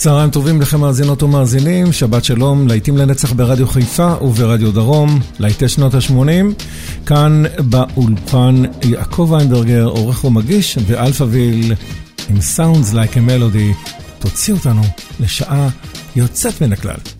צהריים טובים לכם מאזינות ומאזינים, שבת שלום, להיטים לנצח ברדיו חיפה וברדיו דרום, להיטי שנות ה-80. כאן באולפן יעקב ויינברגר, עורך ומגיש, ואלפאוויל עם Sounds Like a Melody. תוציא אותנו לשעה יוצאת מן הכלל.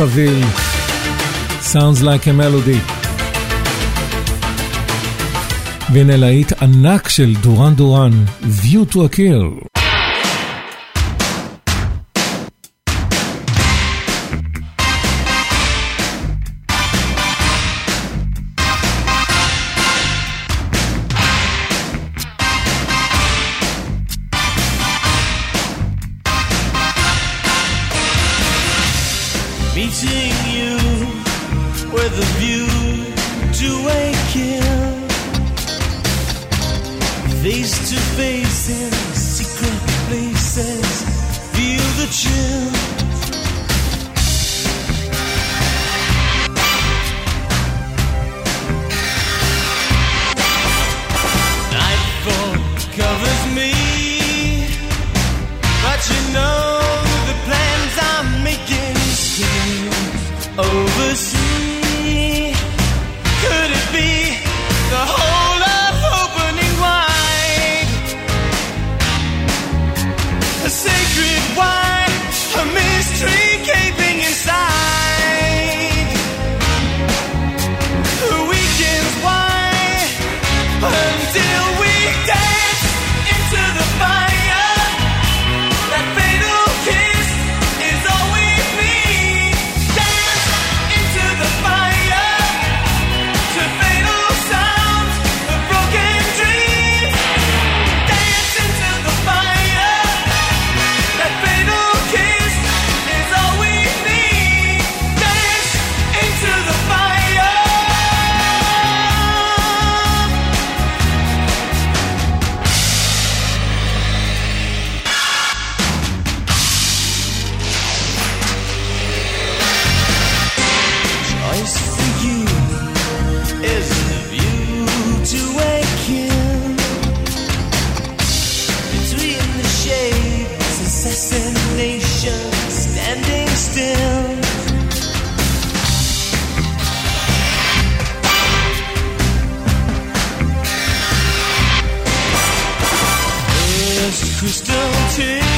אלפאביל, Sounds like a melody. והנה להיט ענק של דורן דורן, View to a Kill. Face to face in secret places, feel the chill. Nightfall covers me, but you know. crystal tears.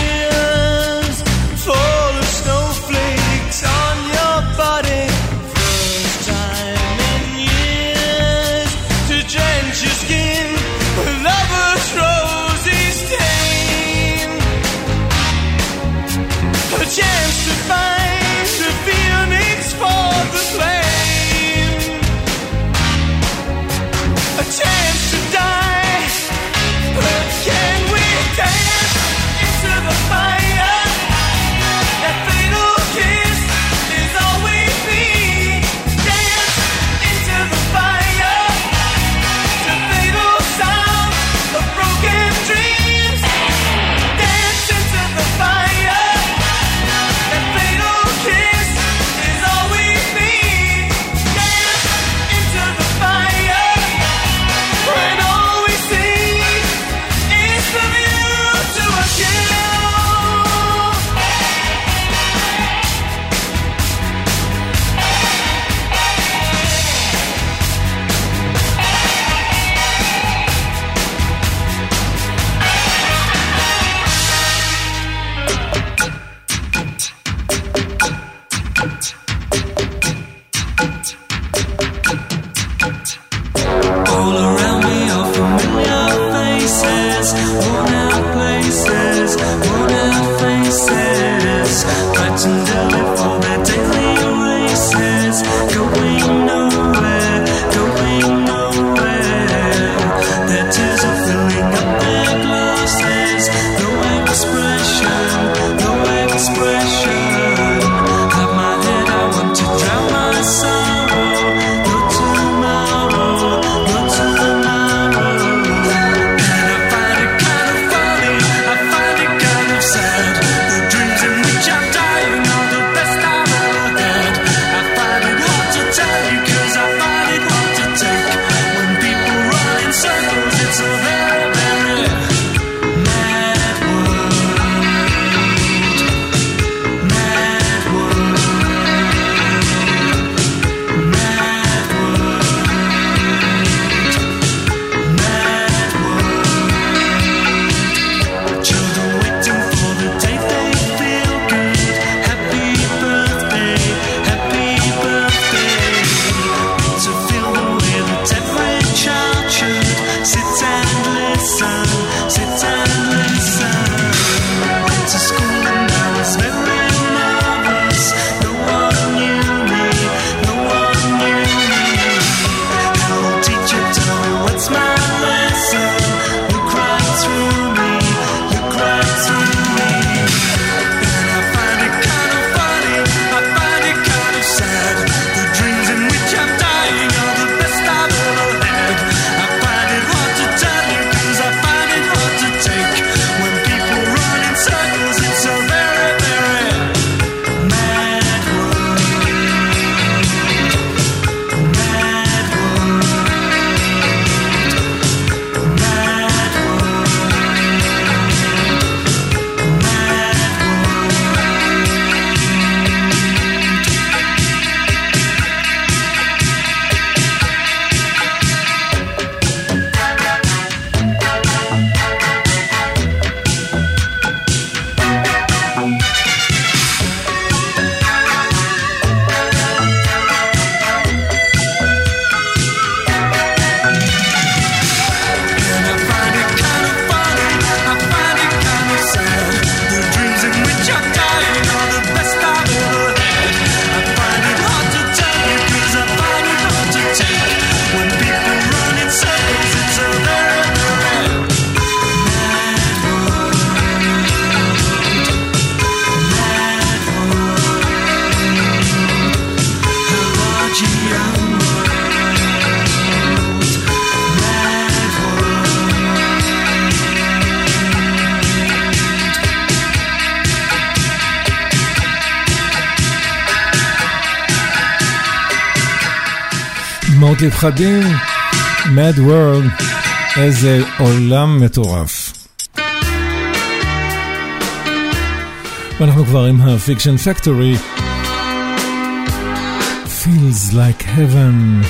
פחדים, Mad World, איזה עולם מטורף. ואנחנו כבר עם ה-Fiction Factory, Feels like heaven.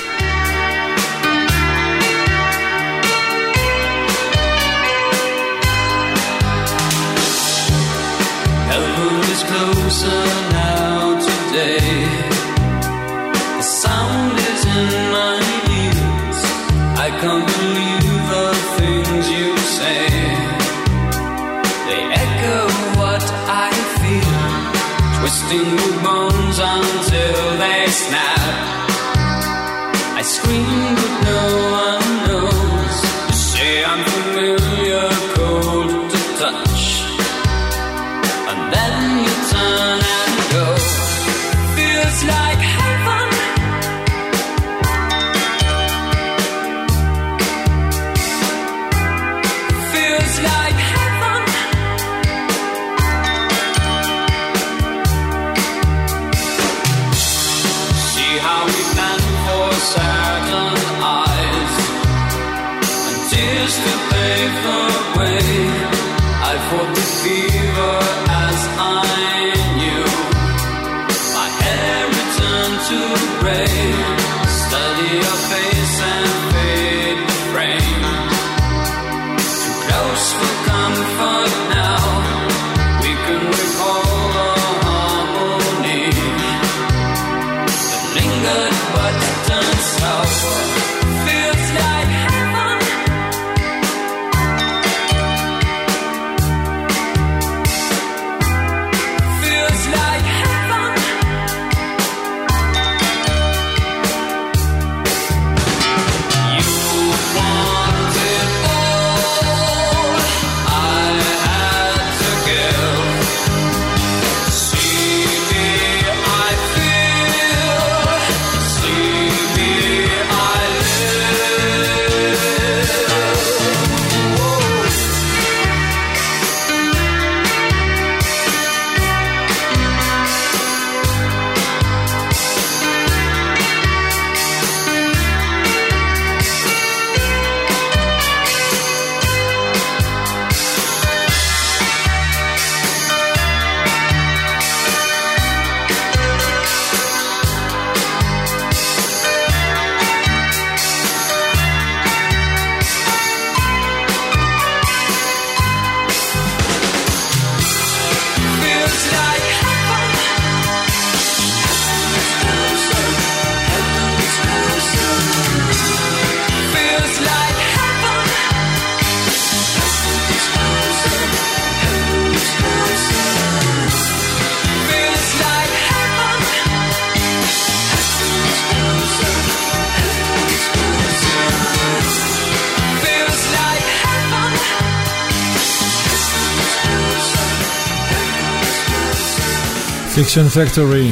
פיקשן פקטורי.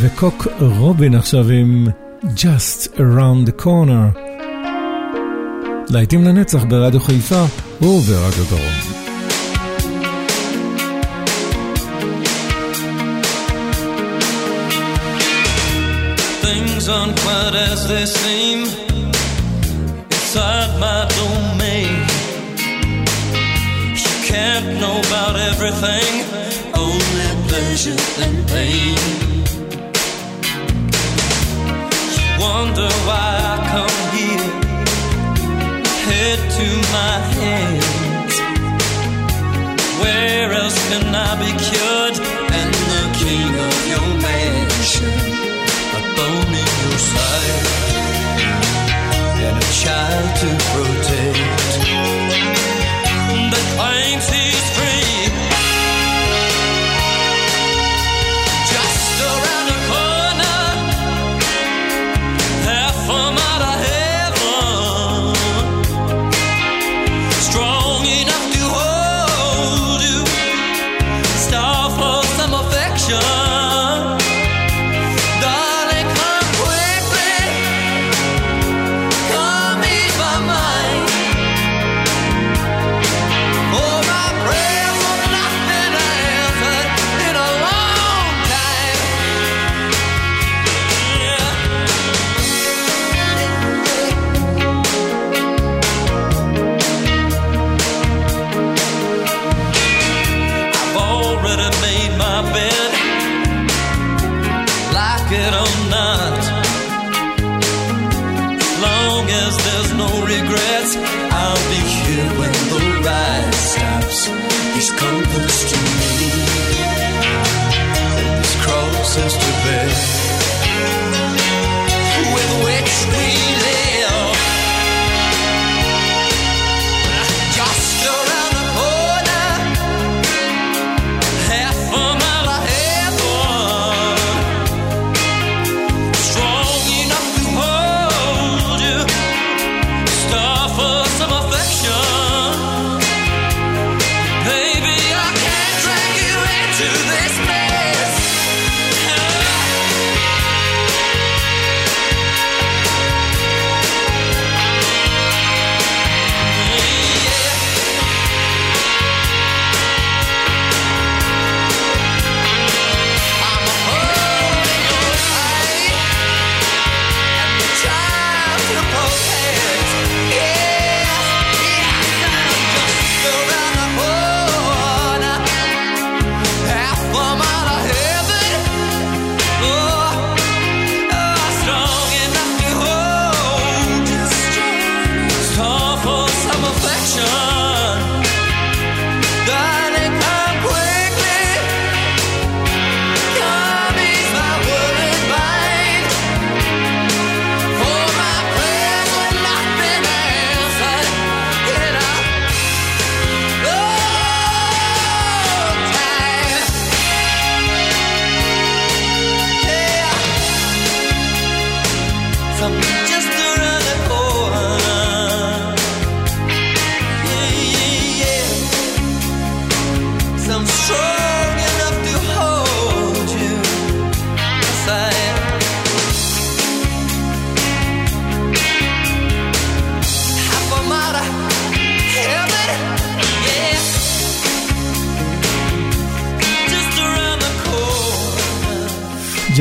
וקוק רובין עכשיו עם Just Around the Corner. להיטים לנצח ברדיו חיפה וברדיו דרום. Things aren't quite as they seem inside my domain. You can't know about everything pleasure and pain. Wonder why I come here, head to my hands. Where else can I be cured? And the king of your mansion, a bone in your side, and a child to protect.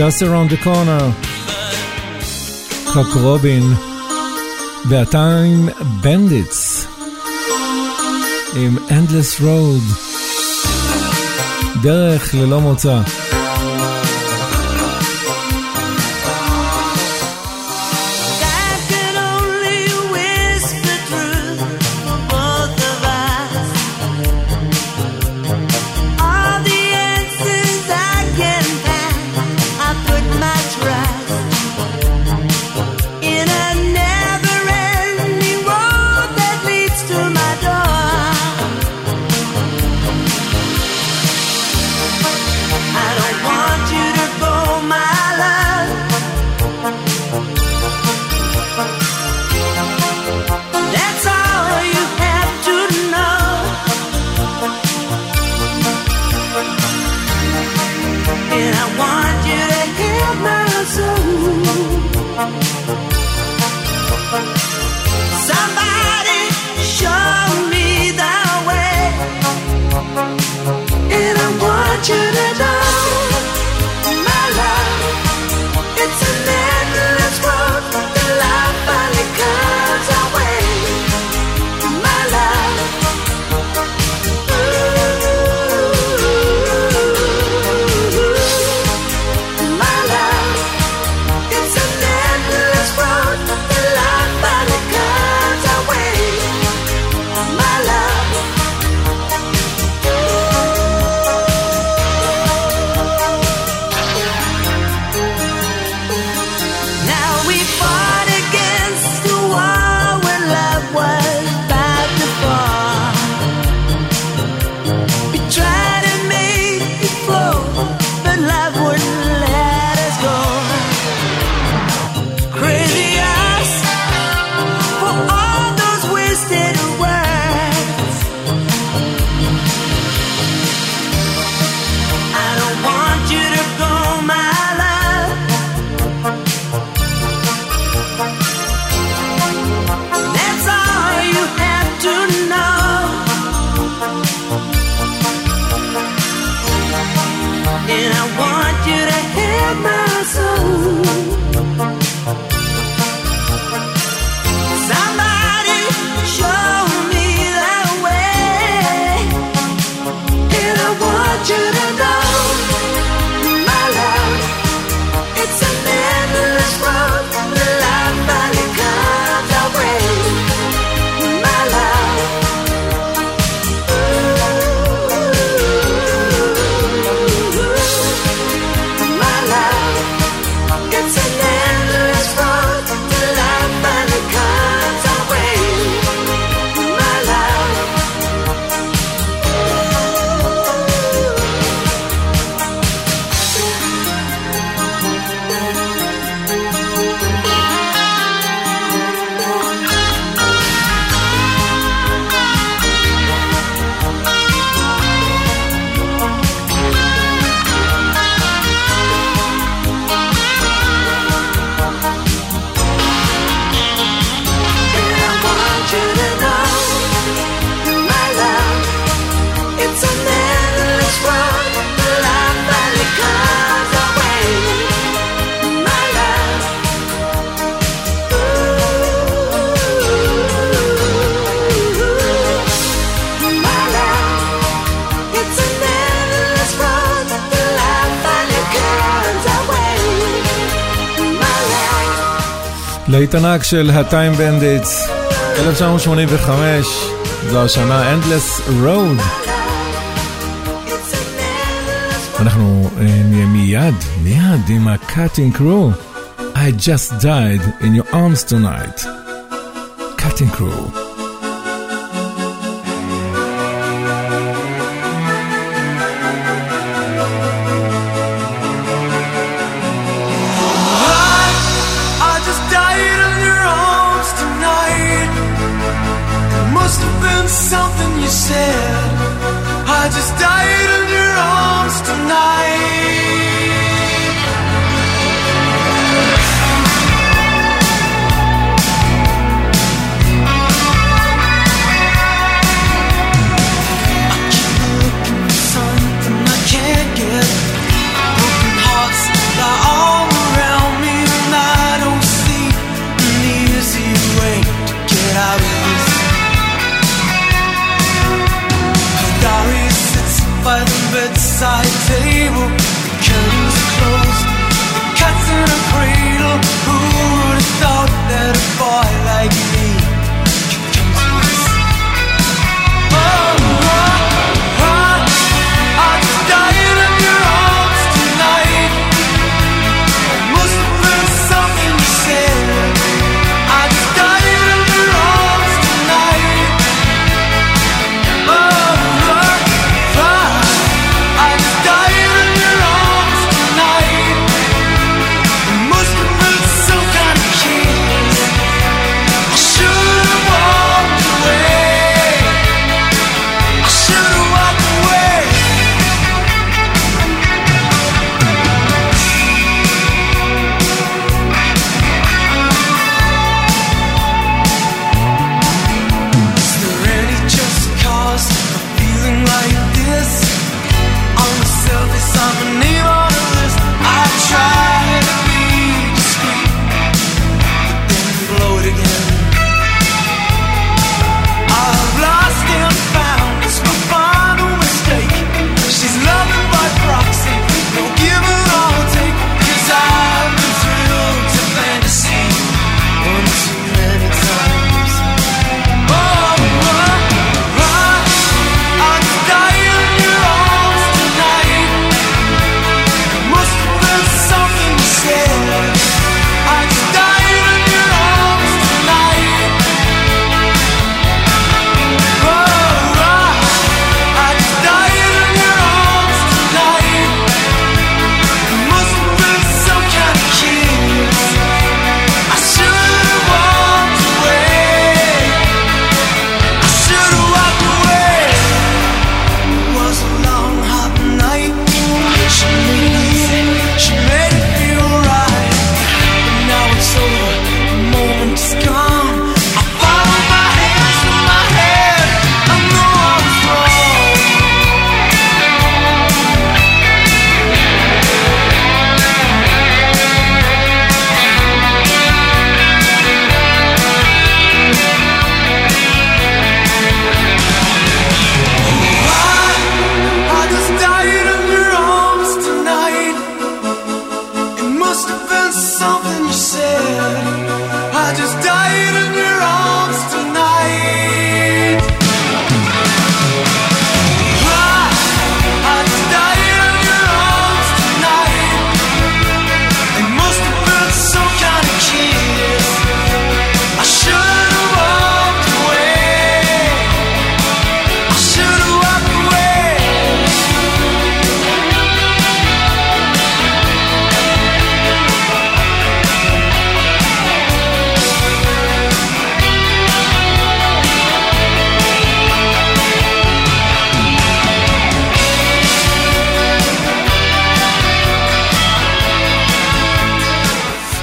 Just Around the Corner, קוק רובין, והטיים בנדיטס עם Endless Road, דרך ללא מוצא. להיט ענק של ה-Time Bandits, 1985, זו השנה Endless Road. אנחנו uh, נהיה מיד, מיד עם ה-Cutting Crew. I just died in your arms tonight. Cutting Crew.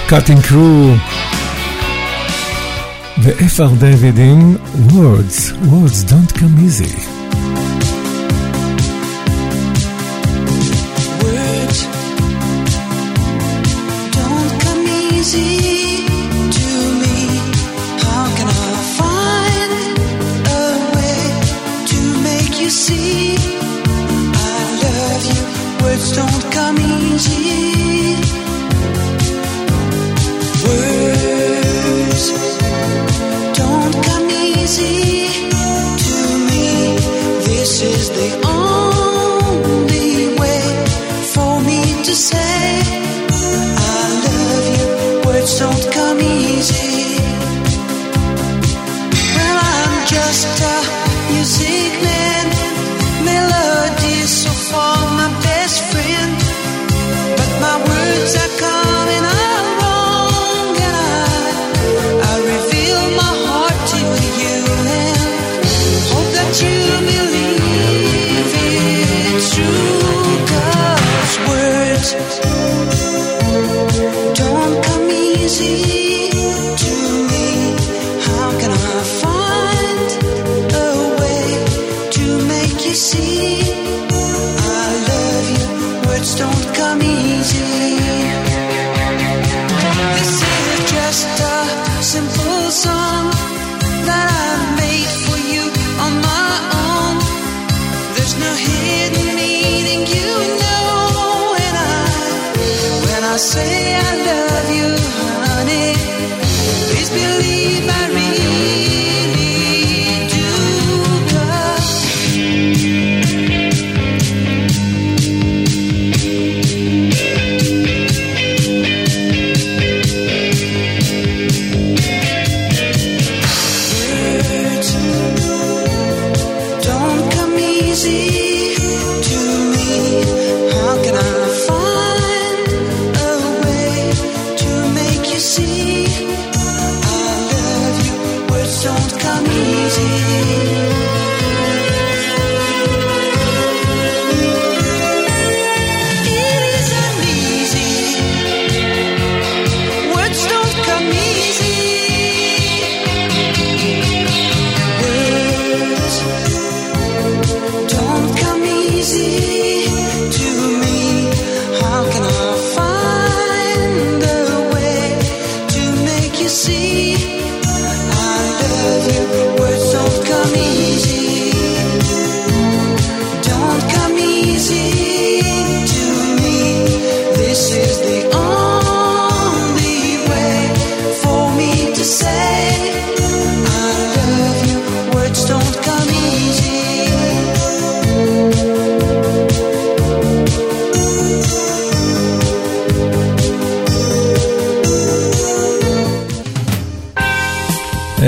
קאטינג קרו ואפר דיוויד עם words, words don't come easy. Words is the only way for me to say I love you. Words don't come easy. Well, I'm just a music man, melody so far my best friend. say I love you, honey. Please believe.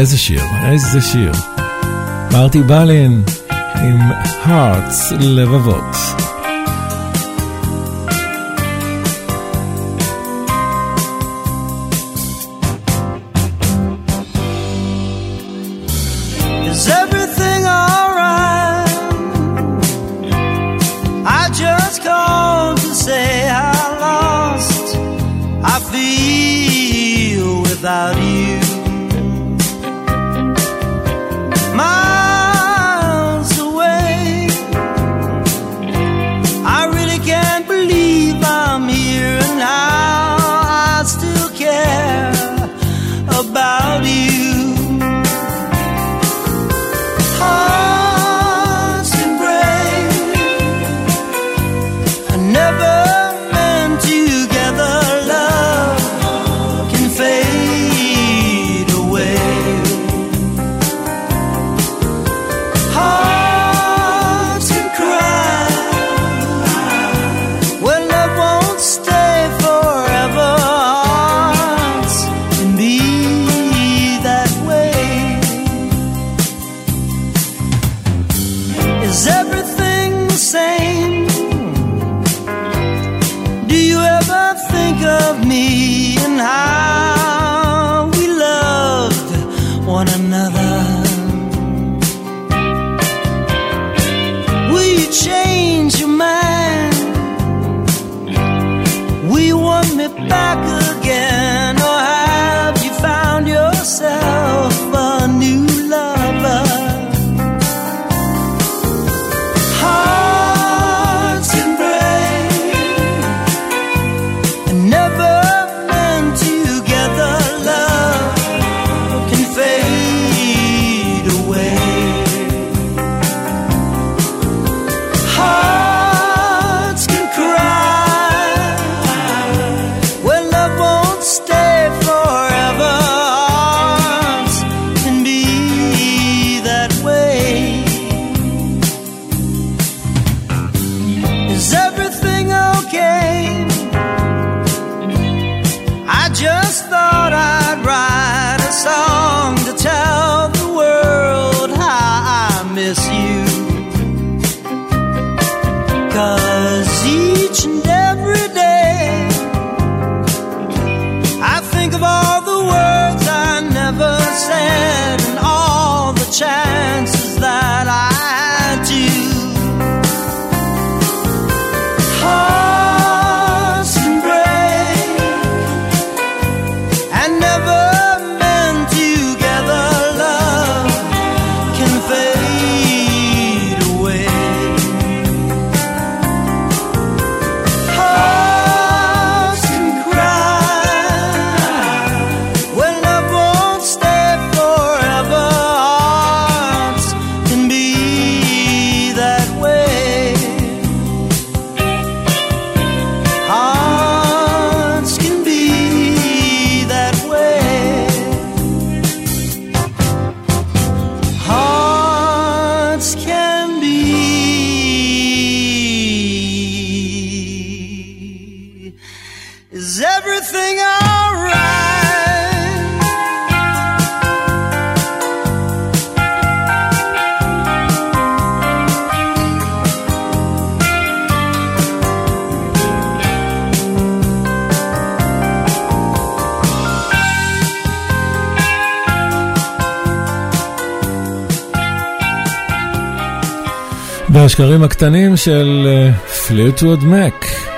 איזה שיר, איזה שיר. מרטי בלין עם hearts לבבות. השקרים הקטנים של פליטווד uh, מק.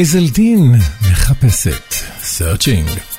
הייזל דין מחפשת, searching.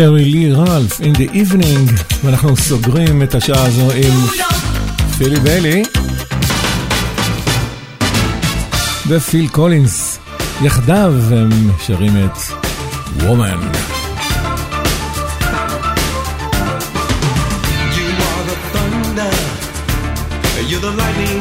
שרי לי רלף, In the Evening, ואנחנו סוגרים את השעה הזו עם פילי בלי ופיל קולינס. יחדיו הם שרים את וומן You're the lightning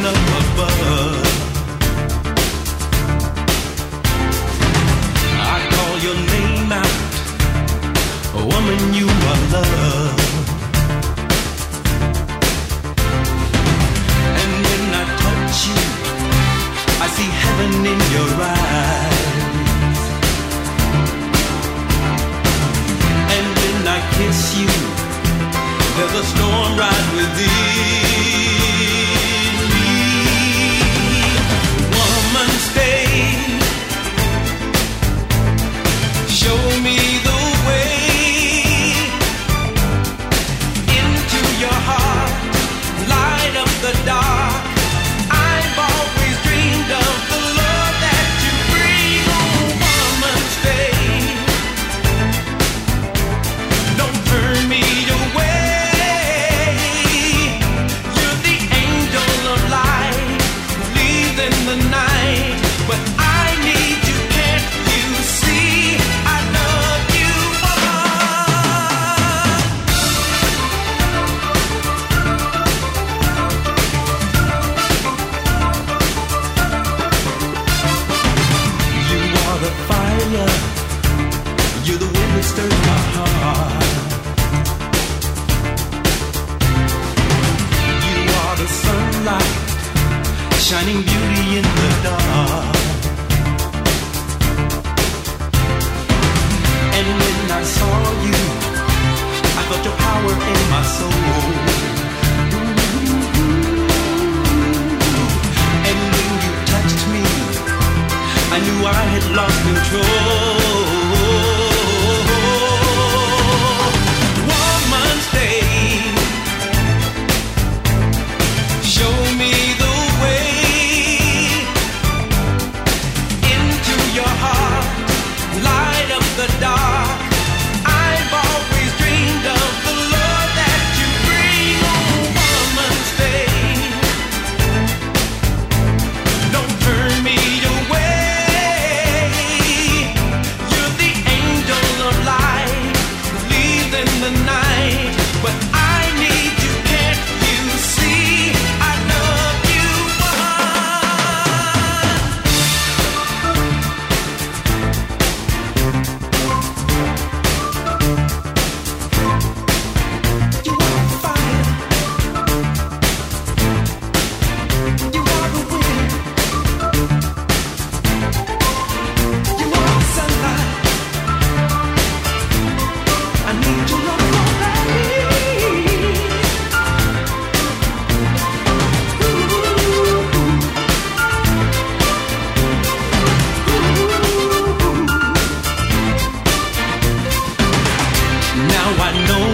Now I know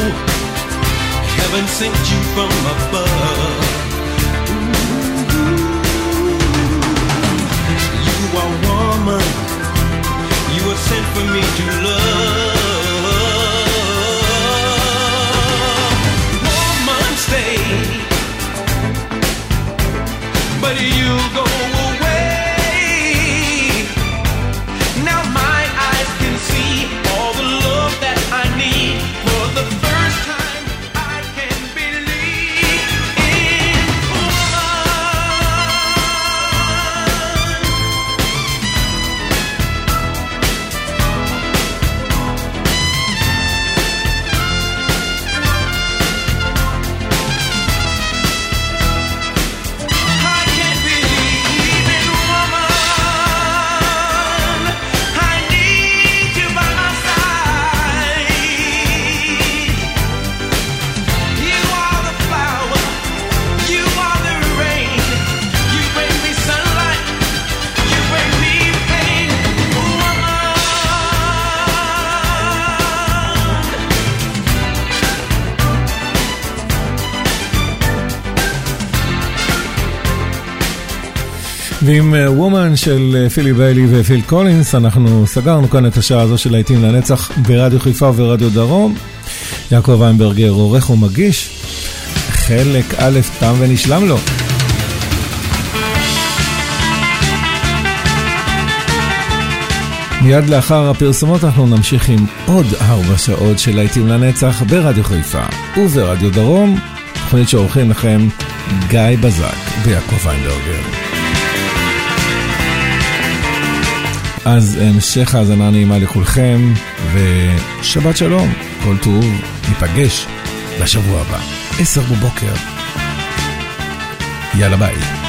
heaven sent you from above. You are woman. You were sent for me to love. Woman, stay. But you go ועם וומן של פילי ביילי ופיל קולינס, אנחנו סגרנו כאן את השעה הזו של להיטים לנצח ברדיו חיפה וברדיו דרום. יעקב איינברגר עורך ומגיש, חלק א' תם ונשלם לו. מיד לאחר הפרסומות אנחנו נמשיך עם עוד ארבע שעות של להיטים לנצח ברדיו חיפה וברדיו דרום, תוכנית שעורכים לכם גיא בזק ויעקב איינברגר. אז המשך האזנה נעימה לכולכם, ושבת שלום, כל טוב, ניפגש בשבוע הבא, עשר בבוקר. יאללה ביי.